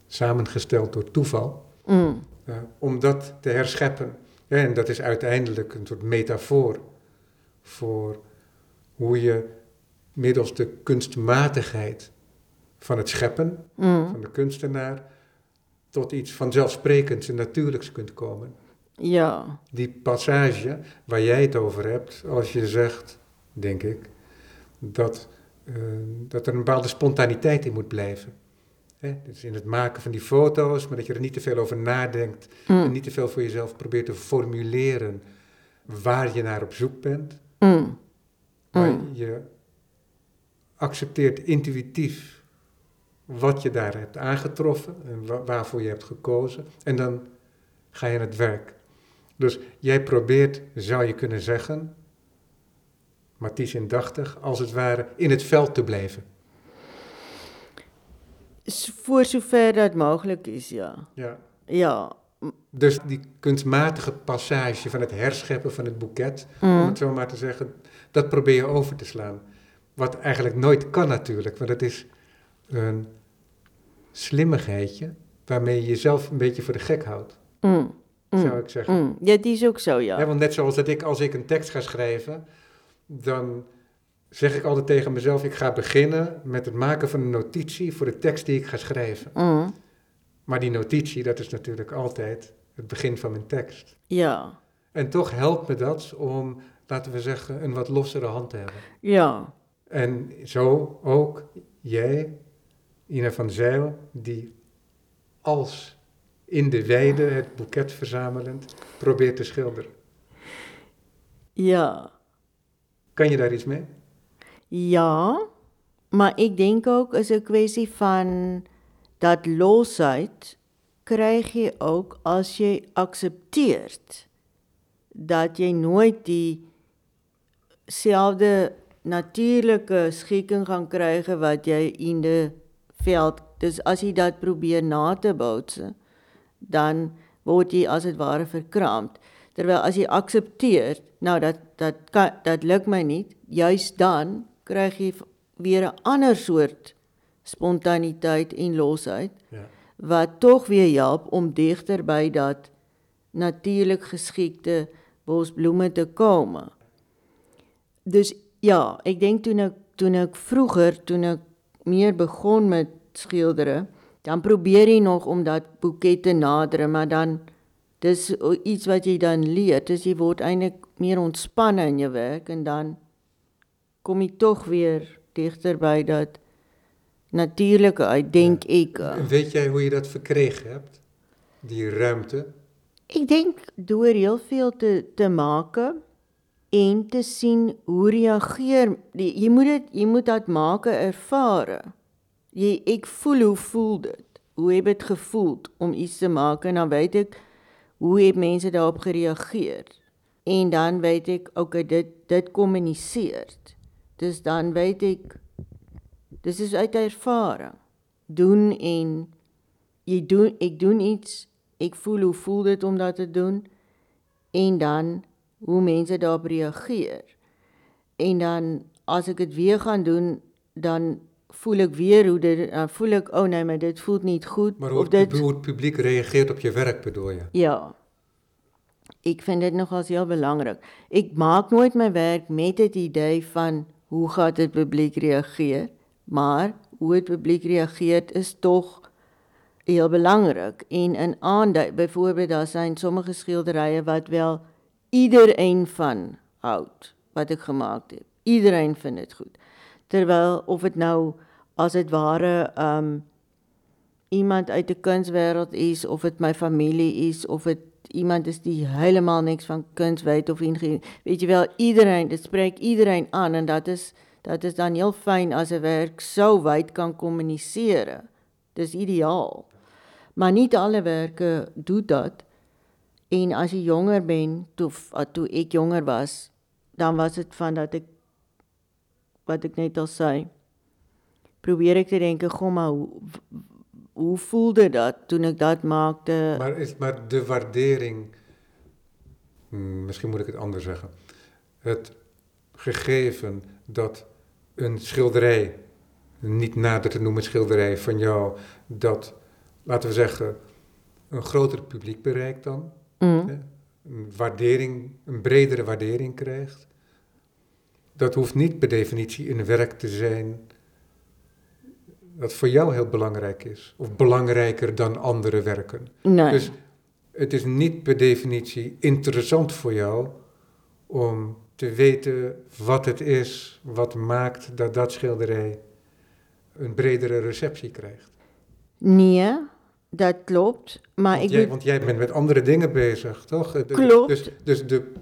A: samengesteld door toeval, mm. uh, om dat te herscheppen. En dat is uiteindelijk een soort metafoor voor hoe je middels de kunstmatigheid van het scheppen, mm. van de kunstenaar, tot iets vanzelfsprekends en natuurlijks kunt komen.
B: Ja.
A: Die passage waar jij het over hebt, als je zegt, denk ik, dat, uh, dat er een bepaalde spontaniteit in moet blijven. Hè? Dus in het maken van die foto's, maar dat je er niet te veel over nadenkt mm. en niet te veel voor jezelf probeert te formuleren waar je naar op zoek bent. Mm. Maar mm. je accepteert intuïtief wat je daar hebt aangetroffen en waarvoor je hebt gekozen. En dan ga je aan het werk. Dus jij probeert, zou je kunnen zeggen, Matisse indachtig, als het ware in het veld te blijven
B: voor zover dat mogelijk is, ja.
A: Ja.
B: Ja.
A: Dus die kunstmatige passage van het herscheppen van het boeket, om mm. het zo maar te zeggen, dat probeer je over te slaan. Wat eigenlijk nooit kan natuurlijk, want het is een slimmigheidje waarmee je jezelf een beetje voor de gek houdt. Mm. Zou mm. ik zeggen.
B: Ja, die is ook zo, ja.
A: ja. Want net zoals dat ik, als ik een tekst ga schrijven, dan zeg ik altijd tegen mezelf: ik ga beginnen met het maken van een notitie voor de tekst die ik ga schrijven. Maar die notitie, dat is natuurlijk altijd het begin van mijn tekst.
B: Ja.
A: En toch helpt me dat om, laten we zeggen, een wat lossere hand te hebben.
B: Ja,
A: En zo ook jij, Ina van Zijl, die als in de weide het boeket verzamelend probeert te schilderen.
B: ja,
A: Kan je daar iets mee?
B: ja. Maar ik denk ook is 'n kwessie van dat losheid krijg je ook als je accepteert dat jy nooit dieselfde natuurlike skikking gaan kry wat jy in die veld. Dus as jy dit probeer na te bootse, dan word jy as dit ware verkramp. Terwyl as jy accepteer, nou dat dat kan dat lukt my nie, juis dan kry jy weer 'n ander soort spontaniteit en losheid
A: Ja.
B: wat tog weer help om digter by dat natuurlik geskikte bosbloeme te kom. Dus ja, ek dink toe ek toe ek vroeger, toe ek meer begon met skildere, dan probeer jy nog om dat boeket te nader, maar dan dis o- iets wat jy dan leer. Dus jy word eintlik meer ontspanne in jou werk en dan kom jy tog weer digter by dat natuurlike uit, dink ek.
A: En weet jij hoe je dat verkregen hebt? Die ruimte?
B: Ek dink deur heel veel te te maak en te sien hoe reageer die, jy moet dit jy moet dat maak ervare. Jy ek voel hoe voel dit? Hoe het dit gevoel om iets te maak en dan weet ek hoe het mense daarop gereageer. En dan weet ek okay dit dit kommuniseer. Dus dan weet ek dis is uit ervaring. Doen en jy doen ek doen iets, ek voel hoe voel dit om dit te doen en dan hoe mense daarop reageer. En dan as ek dit weer gaan doen, dan voel ek weer hoe dit dan voel ek oh nee, maar dit voelt niet goed
A: Maar hoe
B: of
A: het,
B: dit
A: hoe het publiek reageert op je werk bedoel je?
B: ja. Ek vind dit nogals heel belangrik. Ek maak nooit my werk met dit idee van hoe gaan dit publiek reageer, maar hoe het publiek reageer is tog heel belangrik en in aandui byvoorbeeld daar zijn sommige skilderye wat wel iedereen van hout wat ek gemaak het. Iedereen vind dit goed. Terwyl of dit nou as dit ware um iemand uit die kunswêreld is of dit my familie is of dit iemand is die heeltemal niks van kuns weet of ingenieur weet jy wel iedereen dit spreek iedereen aan en dat is dat is dan heel fyn as 'n werk so wyd kan kommuniseer. Dis ideaal. Maar nie alle werke doen dat. En as jy jonger ben, toe toe ek jonger was, dan was dit van dat ek wat ek net al sê, probeer ek te dink, "Gom, maar hoe hoe voelde dat toen ek dat maakte?"
A: Maar, is, maar de waardering, hmm, misschien moet ik het anders zeggen. Het gegeven dat een schilderij, niet nader te noemen schilderij van jou, dat, laten we zeggen, een groter publiek bereikt dan.
B: Mm.
A: Een waardering, een bredere waardering krijgt. Dat hoeft niet per definitie een werk te zijn dat voor jou heel belangrijk is. Of belangrijker dan andere werken.
B: Nee.
A: Dus het is niet per definitie interessant voor jou om te weten wat het is, wat maakt dat dat schilderij een bredere receptie krijgt.
B: nee, dat klopt, maar
A: Want
B: ek
A: jij, want jij bent met andere dingen bezig, toch? De-
B: Klopt.
A: Dus, dus de,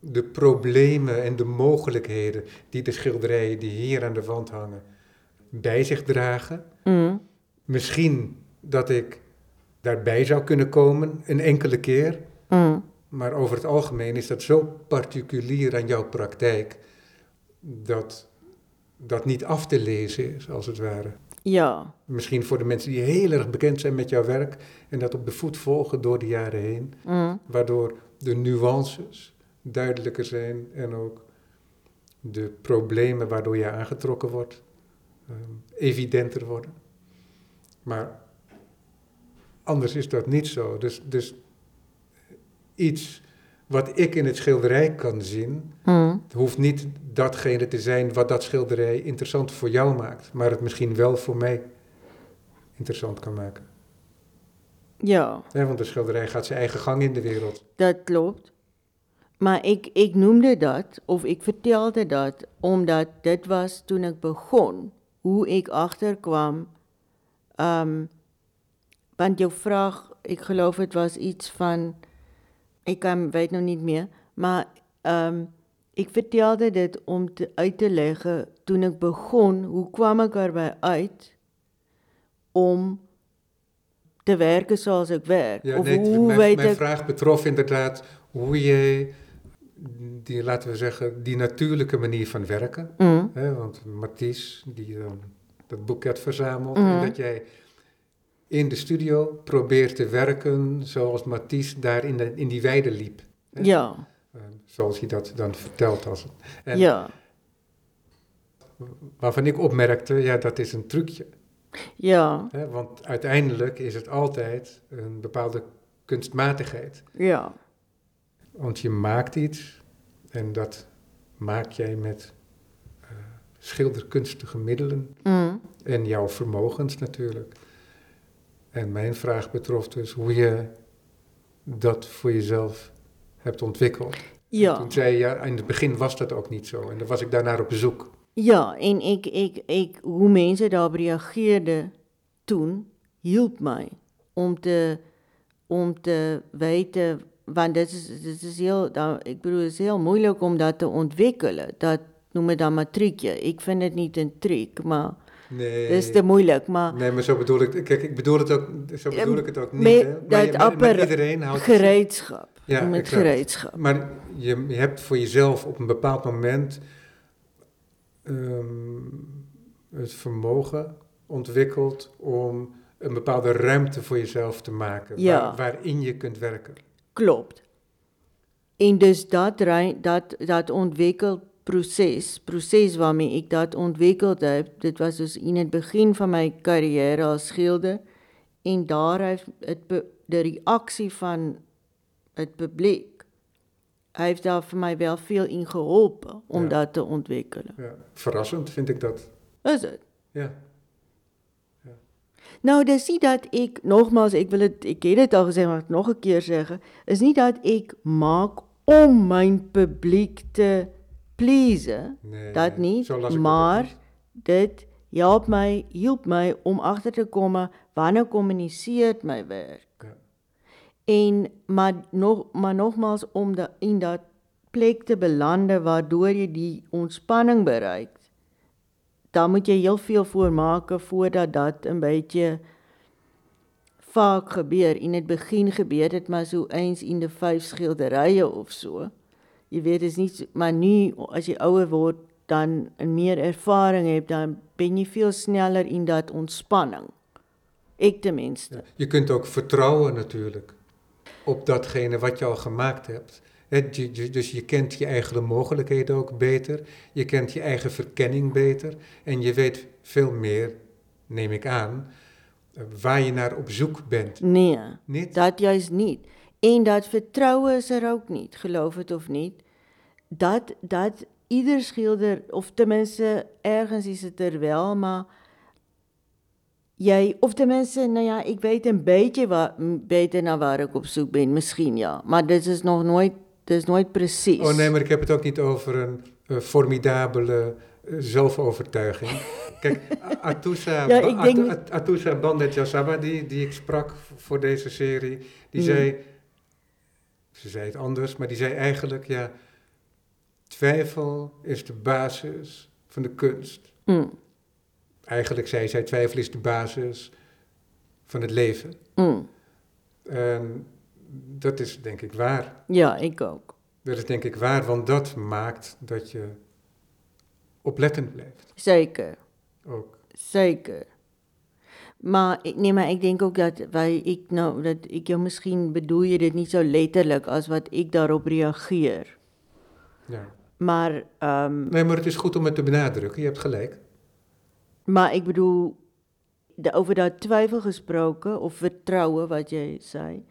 A: de problemen en de mogelijkheden die de schilderijen die hier aan de wand hangen bij zich dragen.
B: mm,
A: Misschien dat ik daarbij zou kunnen komen een enkele keer.
B: mm,
A: Maar over het algemeen is dat zo particulier aan jouw praktijk dat dat niet af te lezen is, als het ware.
B: Ja,
A: Misschien voor de mensen die heel erg bekend zijn met jouw werk en dat op de voet volgen door de jaren heen,
B: mm,
A: waardoor de nuances duidelijker zijn en ook de problemen waardoor je aangetrokken wordt ehm, evidenter worden. Maar anders is dat niet zo. Dus, dus iets wat ik in het schilderij kan zien,
B: mm,
A: hoeft niet datgene te zijn wat dat schilderij interessant voor jou maakt, maar het misschien wel voor mij interessant kan maken.
B: ja,
A: Hè, want de schilderij gaat zijn eigen gang in de wereld.
B: dat klopt. Maar ek ek noemde dat of ek vertelde dat omdat dit was toen ek begon hoe ek agterkwam ehm um, want jou vraag ek geloof dit was iets van ek kan weet nou nie meer maar ehm um, ek vertelde dit om te uit te leg toe ek begon hoe kwam ek daarby uit om te werken zoals ik werk?
A: Ja,
B: of
A: nee,
B: hoe
A: mijn,
B: weet
A: mijn
B: ik...
A: vraag betrof inderdaad hoe jij die, laten we zeggen, die natuurlijke manier van werken.
B: Mm.
A: Hè, want Mathies, die dan dat boeket verzamelt,
B: Mm.
A: en dat jij in de studio probeert te werken zoals Mathies daar in, de, in die weide liep. Hè?
B: Ja,
A: Eh, zoals hij dat dan vertelt. Als. En
B: ja,
A: waarvan ik opmerkte, ja, dat is een trucje.
B: ja,
A: Hè? Want uiteindelijk is het altijd een bepaalde kunstmatigheid.
B: ja,
A: Want je maakt iets en dat maak jij met eh, schilderkunstige middelen
B: mm.
A: en jouw vermogens natuurlijk. En mijn vraag betrof dus hoe je dat voor jezelf hebt ontwikkeld.
B: ja.
A: Toen zei je, ja, in het begin was dat ook niet zo. En dan was ik daarnaar op bezoek.
B: Ja, en ek ek ek hoe mense daarop reageerde toen hielp my om te om te wete want dit is dit is heel ek bedoel dit is heel moeilik om dat te ontwikkelen. Dat noem dit dan matriekje. Ek vind dit nie 'n triek, maar
A: Nee,
B: is te moeilijk, maar
A: nee, maar zo bedoel ik, kijk, ik bedoel het ook, zo bedoel ik het ook niet.
B: met
A: hè. Maar, je-
B: appara-
A: iedereen houdt
B: gereedschap.
A: Ja,
B: met
A: exact.
B: gereedschap.
A: Maar je, je hebt voor jezelf op een bepaald moment ehm, het vermogen ontwikkeld om een bepaalde ruimte voor jezelf te maken,
B: Ja.
A: waar- waarin je kunt werken.
B: Klopt. En dus dat dat dat ontwikkel proses, proses waarmee ek dat ontwikkeld heb, dit was dus in het begin van my carrière as skilder en daar heeft het de reaksie van het publiek heeft daar vir my wel veel in geholpen om
A: Ja.
B: dat te ontwikkelen.
A: Ja, verrassend vind ik dat.
B: Is dit?
A: Ja,
B: Nou, dis nie dat ek nogmaals, ek wil dit ek het dit al gesê, maar ek nog 'n keer sê, is nie dat ek maak om my publiek te please,
A: nee,
B: dat nie,
A: ook
B: maar dit help my, help my om agter te kom wanneer kommuniseer my werk.
A: Ja.
B: En maar nog maar nogmaals om de, in dat plek te belande waardoor jy die ontspanning bereik. Dan moet jy heel veel voormaak voordat dat 'n bietjie vaak gebeur. In het begin gebeur dit maar so eens in die vyf skilderye of so. Jy weet is nie so, maar nu as jy ouer word dan en meer ervaring het, dan ben jy veel sneller in dat ontspanning. Ek ten minste.
A: Ja, Je kunt ook vertrouwen natuurlijk op datgene wat je al gemaakt hebt. Je- je- Dus je kent je eigen mogelijkheden ook beter. Je kent je eigen verkenning beter. En je weet veel meer, neem ik aan, eh, waar je naar op zoek bent.
B: Nee.
A: Niet?
B: Dat juist niet. En dat vertrouwen is er ook niet, geloof het of niet. Dat, dat ieder schilder, of tenminste ergens is het er wel, maar jy, of tenminste, nou ja, ik weet een beetje wat, beter naar waar ik op zoek ben, misschien ja. Maar dit is nog nooit, dit is nooit precies.
A: Oh nee, maar ik heb het ook niet over een eh, formidabele eh, zelfovertuiging. Kijk, Atusa,
B: Ja,
A: Atusa Bandet die, die ik sprak voor deze serie, die
B: Mm.
A: zei, ze zei het anders, maar die zei eigenlijk, ja, twijfel is de basis van de kunst.
B: Mm,
A: Eigenlijk zei zij, twijfel is de basis van het leven.
B: mm.
A: En dat is denk ik waar.
B: Ja, ik ook.
A: Dat is denk ik waar, want dat maakt dat je oplettend blijft.
B: Zeker.
A: Ook.
B: Zeker. Maar nee, maar ek dink ook dat wy ek nou dat jou miskien bedoel jy dit nie so letterlik as wat ek daarop reageer.
A: Ja.
B: Maar ehm
A: Nee, maar het is goed om het te benadrukken. Je hebt gelijk.
B: maar ek bedoel de, over dat twyfel gesproke of vertroue wat jy sê.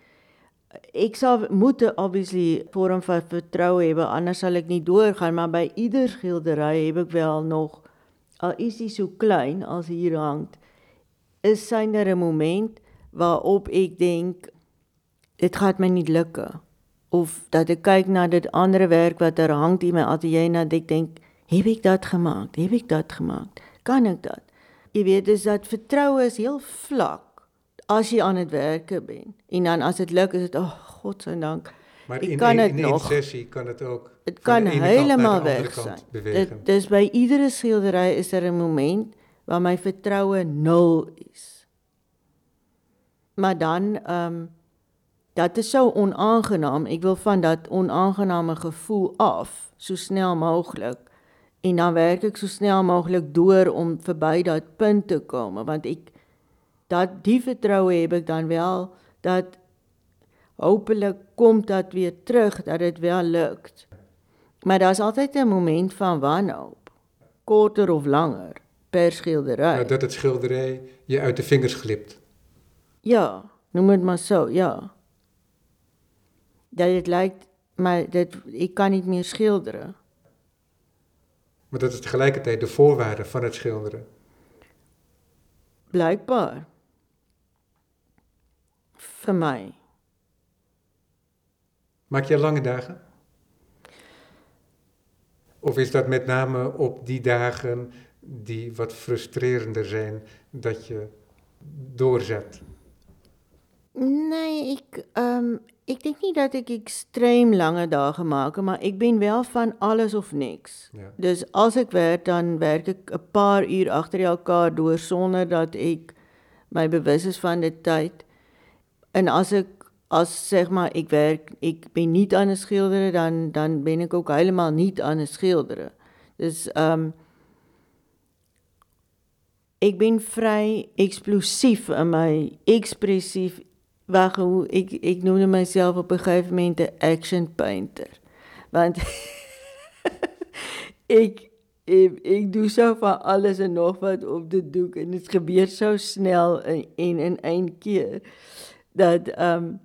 B: Ek sal moet obviously vorm van vertroue hê, anders sal ek nie doorgaan, maar by ieder skildery heb ek wel nog al is die so klein as hier hang, is syner 'n moment waarop ek denk dit gaan my nie lukke of dat ek kyk na dit ander werk wat er hang in my ateljee en dat ek dink, heb ek dit gemaak? Heb ek dit gemaak? Kan ek dit? Jy weet, dis dat vertroue is heel vlak as jy aan dit werke ben. En dan as dit luk is ag, oh, God se dank.
A: Maar
B: Ek
A: in
B: kan
A: een, in één
B: nog.
A: sessie kan het ook van
B: kan
A: naar
B: helemaal
A: andere
B: weg zijn. dis by iedere skildery is daar 'n moment waar my vertroue nul is. Maar dan ehm um, dat is so onaangenaam. Ek wil van dat onaangename gevoel af so snel moontlik. En dan werk ek so snel moontlik deur om verby dat punt te kom want ek dat die vertroue heb ek dan wel dat hopelik kom dat weer terug dat dit wel lukt. Maar daar's altyd 'n moment van wanhoop, korter of langer per skildery.
A: Maar dat het schilderij je uit de vingers glipt.
B: Ja, noem dit maar so, ja. Dat dit lyk maar dit ek kan nie meer skildere.
A: Maar dat is tegelijkertijd de voorwaarde van het schilderen.
B: Blykbaar. Vir my.
A: Maak jij lange dagen? Of is dat met name op die dagen die wat frustrerender zijn, dat je doorzet?
B: Nee, ek ehm um, ek dink nie dat ek ekstreem lange dae maak, maar ek ben wel van alles of niks.
A: Ja.
B: Dus as ek werk dan werk ek 'n paar uur agter elkaar deur sonder dat ek my bewus is van die tyd. En as ek as zeg maar ek werk ek ben nie aan 'n skildere dan dan ben ek ook heeltemal nie aan 'n skildere. Dus um, ek ben vry eksplosief in my ekspressief wag hoe ek ek noem myself op 'n gegeven moment 'n action painter. Want ek ek ek doen so van alles en nog wat op die doek en dit gebeur so snel en en in een keer dat ehm um,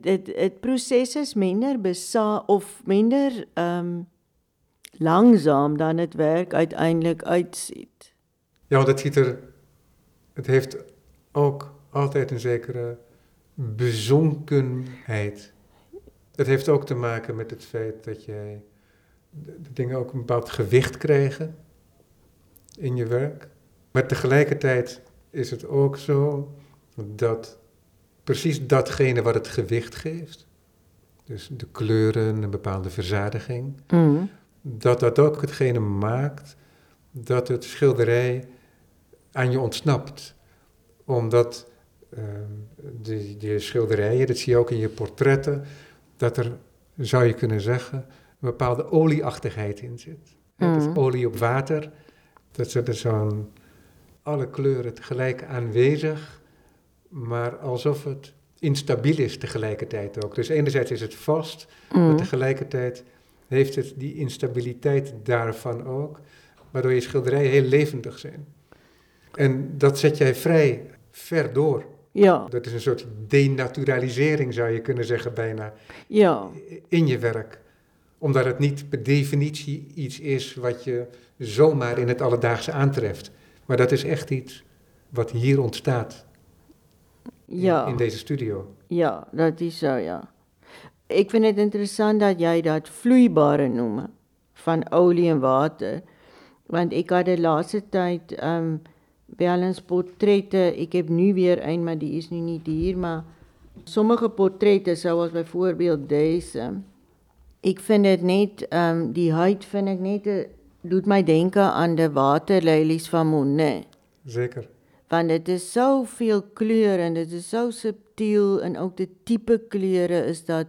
B: dit dit proses is minder besa of minder ehm um, langsaam dan dit werk uiteindelik uitsien.
A: Ja, want het ziet er, het heeft ook altijd een zekere bezonkenheid. Het heeft ook te maken met het feit dat jij de, de dingen ook een bepaald gewicht krijgen in je werk. Maar tegelijkertijd is het ook zo dat precies datgene wat het gewicht geeft, dus de kleuren, een bepaalde verzadiging,
B: Mm.
A: dat dat ook hetgene maakt dat het schilderij aan je ontsnapt. Omdat uh, de, de schilderijen, dat zie je ook in je portretten, dat er, zou je kunnen zeggen, een bepaalde olieachtigheid in zit. Mm. Dat
B: Mhm.
A: olie op water, dat er zo'n alle kleuren tegelijk aanwezig, maar alsof het instabiel is tegelijkertijd ook. Dus enerzijds is het vast, maar
B: Mm.
A: tegelijkertijd heeft het die instabiliteit daarvan ook, waardoor je schilderijen heel levendig zijn. En dat zet jij vrij ver door.
B: Ja,
A: Dat is een soort denaturalisering, zou je kunnen zeggen, bijna,
B: ja.
A: in je werk. Omdat het niet per definitie iets is wat je zomaar in het alledaagse aantreft. Maar dat is echt iets wat hier ontstaat in,
B: Ja.
A: in deze studio.
B: Ja, dat is so ja. Ek vind dit interessant dat jy dat vloeibare noem van olie en water. Want ek het die laaste tyd ehm um, wel eens portrette. Ek heb nu weer een, maar die is nu nie hier, maar sommige portrette soos byvoorbeeld deze. Ek vind dit net ehm um, die huid vind ek net 'n doet my denke aan die waterlelies van Monet
A: Zeker.
B: want dit is soveel kleur en dit is so subtiel en ook die tipe kleure is dat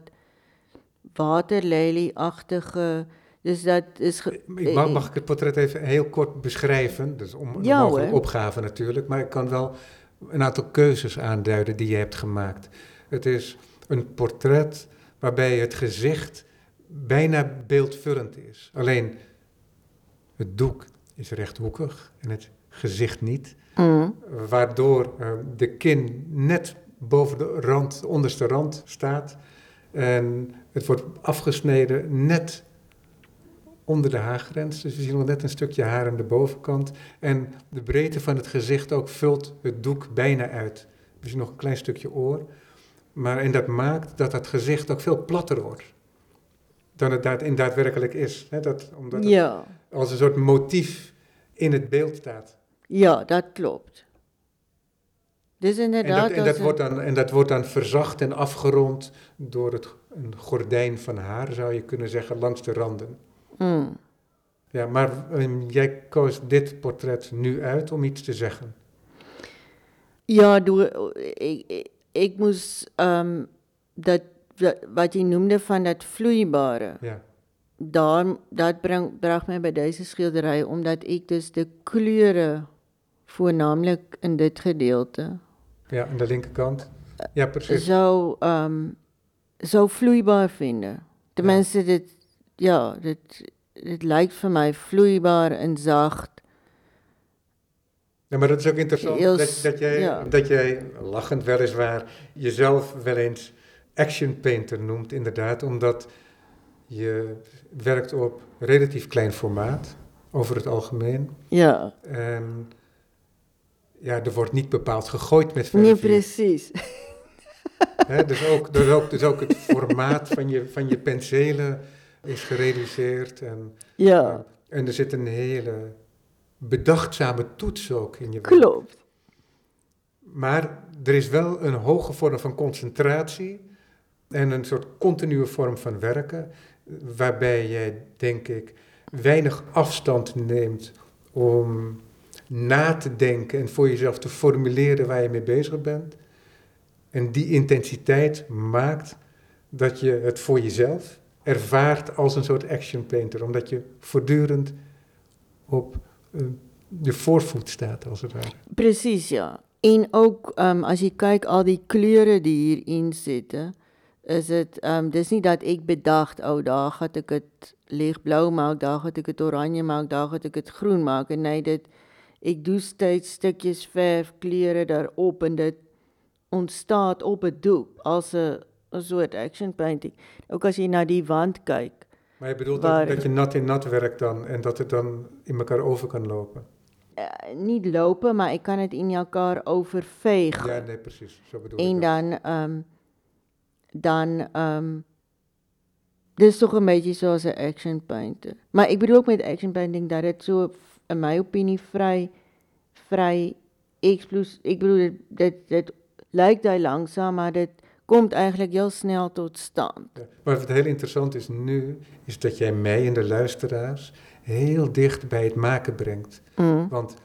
B: waterlelie-agtige dus dat is
A: Ik mag, mag ik het portret even heel kort beschrijven? Dat is om, een
B: Ja,
A: mogelijke
B: hoor.
A: opgave natuurlijk, maar ik kan wel een aantal keuzes aanduiden die je hebt gemaakt. Het is een portret waarbij het gezicht bijna beeldvullend is. Alleen het doek is rechthoekig en het gezicht niet,
B: mm,
A: waardoor eh, de kin net boven de rand, de onderste rand staat en het wordt afgesneden net onder de haargrens. Dus we zien nog net een stukje haar aan de bovenkant. En de breedte van het gezicht ook vult het doek bijna uit. We zien nog een klein stukje oor. Maar en dat maakt dat het gezicht ook veel platter wordt dan het daad, in daadwerkelijk is. Hè? Dat, omdat het
B: Ja.
A: als een soort motief in het beeld staat.
B: Ja, dat klopt.
A: En
B: inderdaad
A: dat, en, dat
B: 'n-
A: wordt dan, en dat wordt dan verzacht en afgerond door het, een gordijn van haar, zou je kunnen zeggen, langs de randen.
B: Mm.
A: Ja, maar ehm, jij koos dit portret nu uit om iets te zeggen.
B: Ja, door ek ek, ek moes ehm dat dat- wat jy noemde van dat vloeibare.
A: Ja,
B: Daar dat bracht my by deze skildery omdat ek dus de kleure voornamelijk in dit gedeelte
A: ja, aan de linkerkant. Ja, precies.
B: sou ehm sou vloeibaar vind. Ten minste dit ja, dit dit lyk vir my vloeibaar en sag.
A: Ja, maar dat is ook interessant
B: Heel
A: dat, dat, jij,
B: ja.
A: dat jij, lachend weliswaar, jezelf wel eens action painter noemt, inderdaad, omdat je werkt op relatief klein formaat, over het algemeen.
B: Ja.
A: En ja, er wordt niet bepaald gegooid met
B: Nee,
A: verf. hier.
B: presies.
A: Hè, dus, ook, dus, ook, dus ook het formaat van je, van je penselen is gereduceerd. En,
B: Ja,
A: en er zit een hele bedachtzame toets ook in je werk.
B: klopt.
A: Maar er is wel een hoge vorm van concentratie en een soort continue vorm van werken, waarbij jij, denk ik, weinig afstand neemt om na te denken en voor jezelf te formuleren waar je mee bezig bent. En die intensiteit maakt dat je het voor jezelf ervaart als een soort action painter, omdat je voortdurend op eh, de voorvoet staat, als het ware.
B: Presies, ja. En ook ehm as jy kyk al die kleure die hierin sit, is dit ehm dis nie dat ek bedacht, oh, daar gaan ek dit ligblou maak, daar gaan ek dit oranje maak, daar gaan ek dit groen maak en nee, dit ek doen steeds stukkies verf kleure daarop en dit ontstaat op 'n doek as 'n 'n soort action painting. Ook as jy na die wand kyk.
A: Maar je bedoelt dat, dat je nat in nat werkt dan en dat het dan in elkaar over kan lopen?
B: Uh, nie lope, maar ek kan dit in mekaar overveeg.
A: Ja, nee, precies. Zo bedoel
B: En
A: ik dat.
B: dan ehm dan ehm dis tog 'n bietjie soos 'n action painter. Maar ek bedoel ook met action painting dat dit so f- in my opinie vry eksplos ek bedoel dit dit, dit lyk daai langsaam maar dit kom eintlik heel snel tot stand.
A: Maar wat heel interessant is nu, is dat jij mij en de luisteraars heel dicht bij het maken brengt.
B: Mm.
A: Want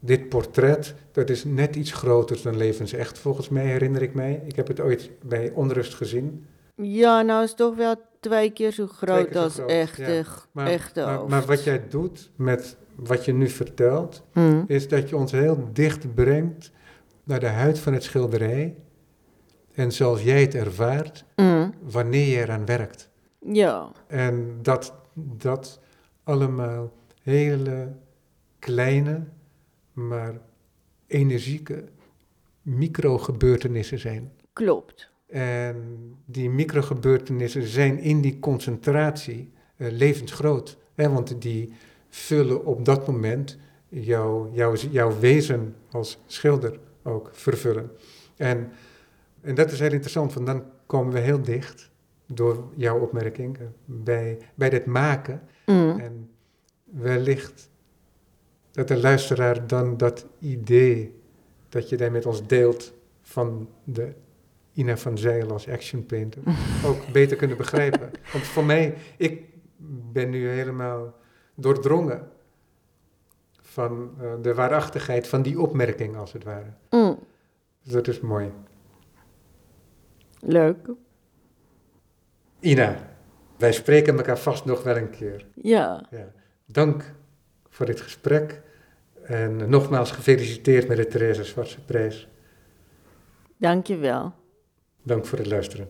A: dit portret, dat is net iets groter dan levensecht, volgens mij herinner ik mij. Ik heb het ooit bij Onrust gezien.
B: Ja, nou is tog wel twee keer so groot
A: keer so
B: as
A: groot,
B: egte
A: ja. Maar,
B: egte
A: maar,
B: hoofd.
A: maar wat jij doet met wat je nu vertelt,
B: Mm.
A: is dat je ons heel dicht brengt naar de huid van het schilderij. En zoals jij het ervaart,
B: Mm.
A: wanneer je eraan werkt.
B: Ja.
A: En dat dat allemaal hele kleine, maar energieke microgebeurtenissen zijn.
B: Klopt.
A: En die microgebeurtenissen zijn in die concentratie eh, levensgroot. Hè? Want die vullen op dat moment jouw, jouw, jouw wezen als schilder ook vervullen. En, en dat is heel interessant, want dan komen we heel dicht, door jouw opmerking, eh, bij, bij dit maken.
B: Mm.
A: En wellicht dat de luisteraar dan dat idee dat je daar met ons deelt van de Ina van Zeil als action painter ook beter kunnen begrijpen. Want voor mij, ik ben nu helemaal doordrongen van eh, de waarachtigheid van die opmerking als het ware.
B: Mm.
A: Dus dat is mooi.
B: Leuk.
A: Ina, wij spreken elkaar vast nog wel een keer.
B: Ja.
A: Ja. Dank voor dit gesprek en nogmaals gefeliciteerd met de Therese Zwartse prijs.
B: Dankjewel.
A: Dank voor het luisteren.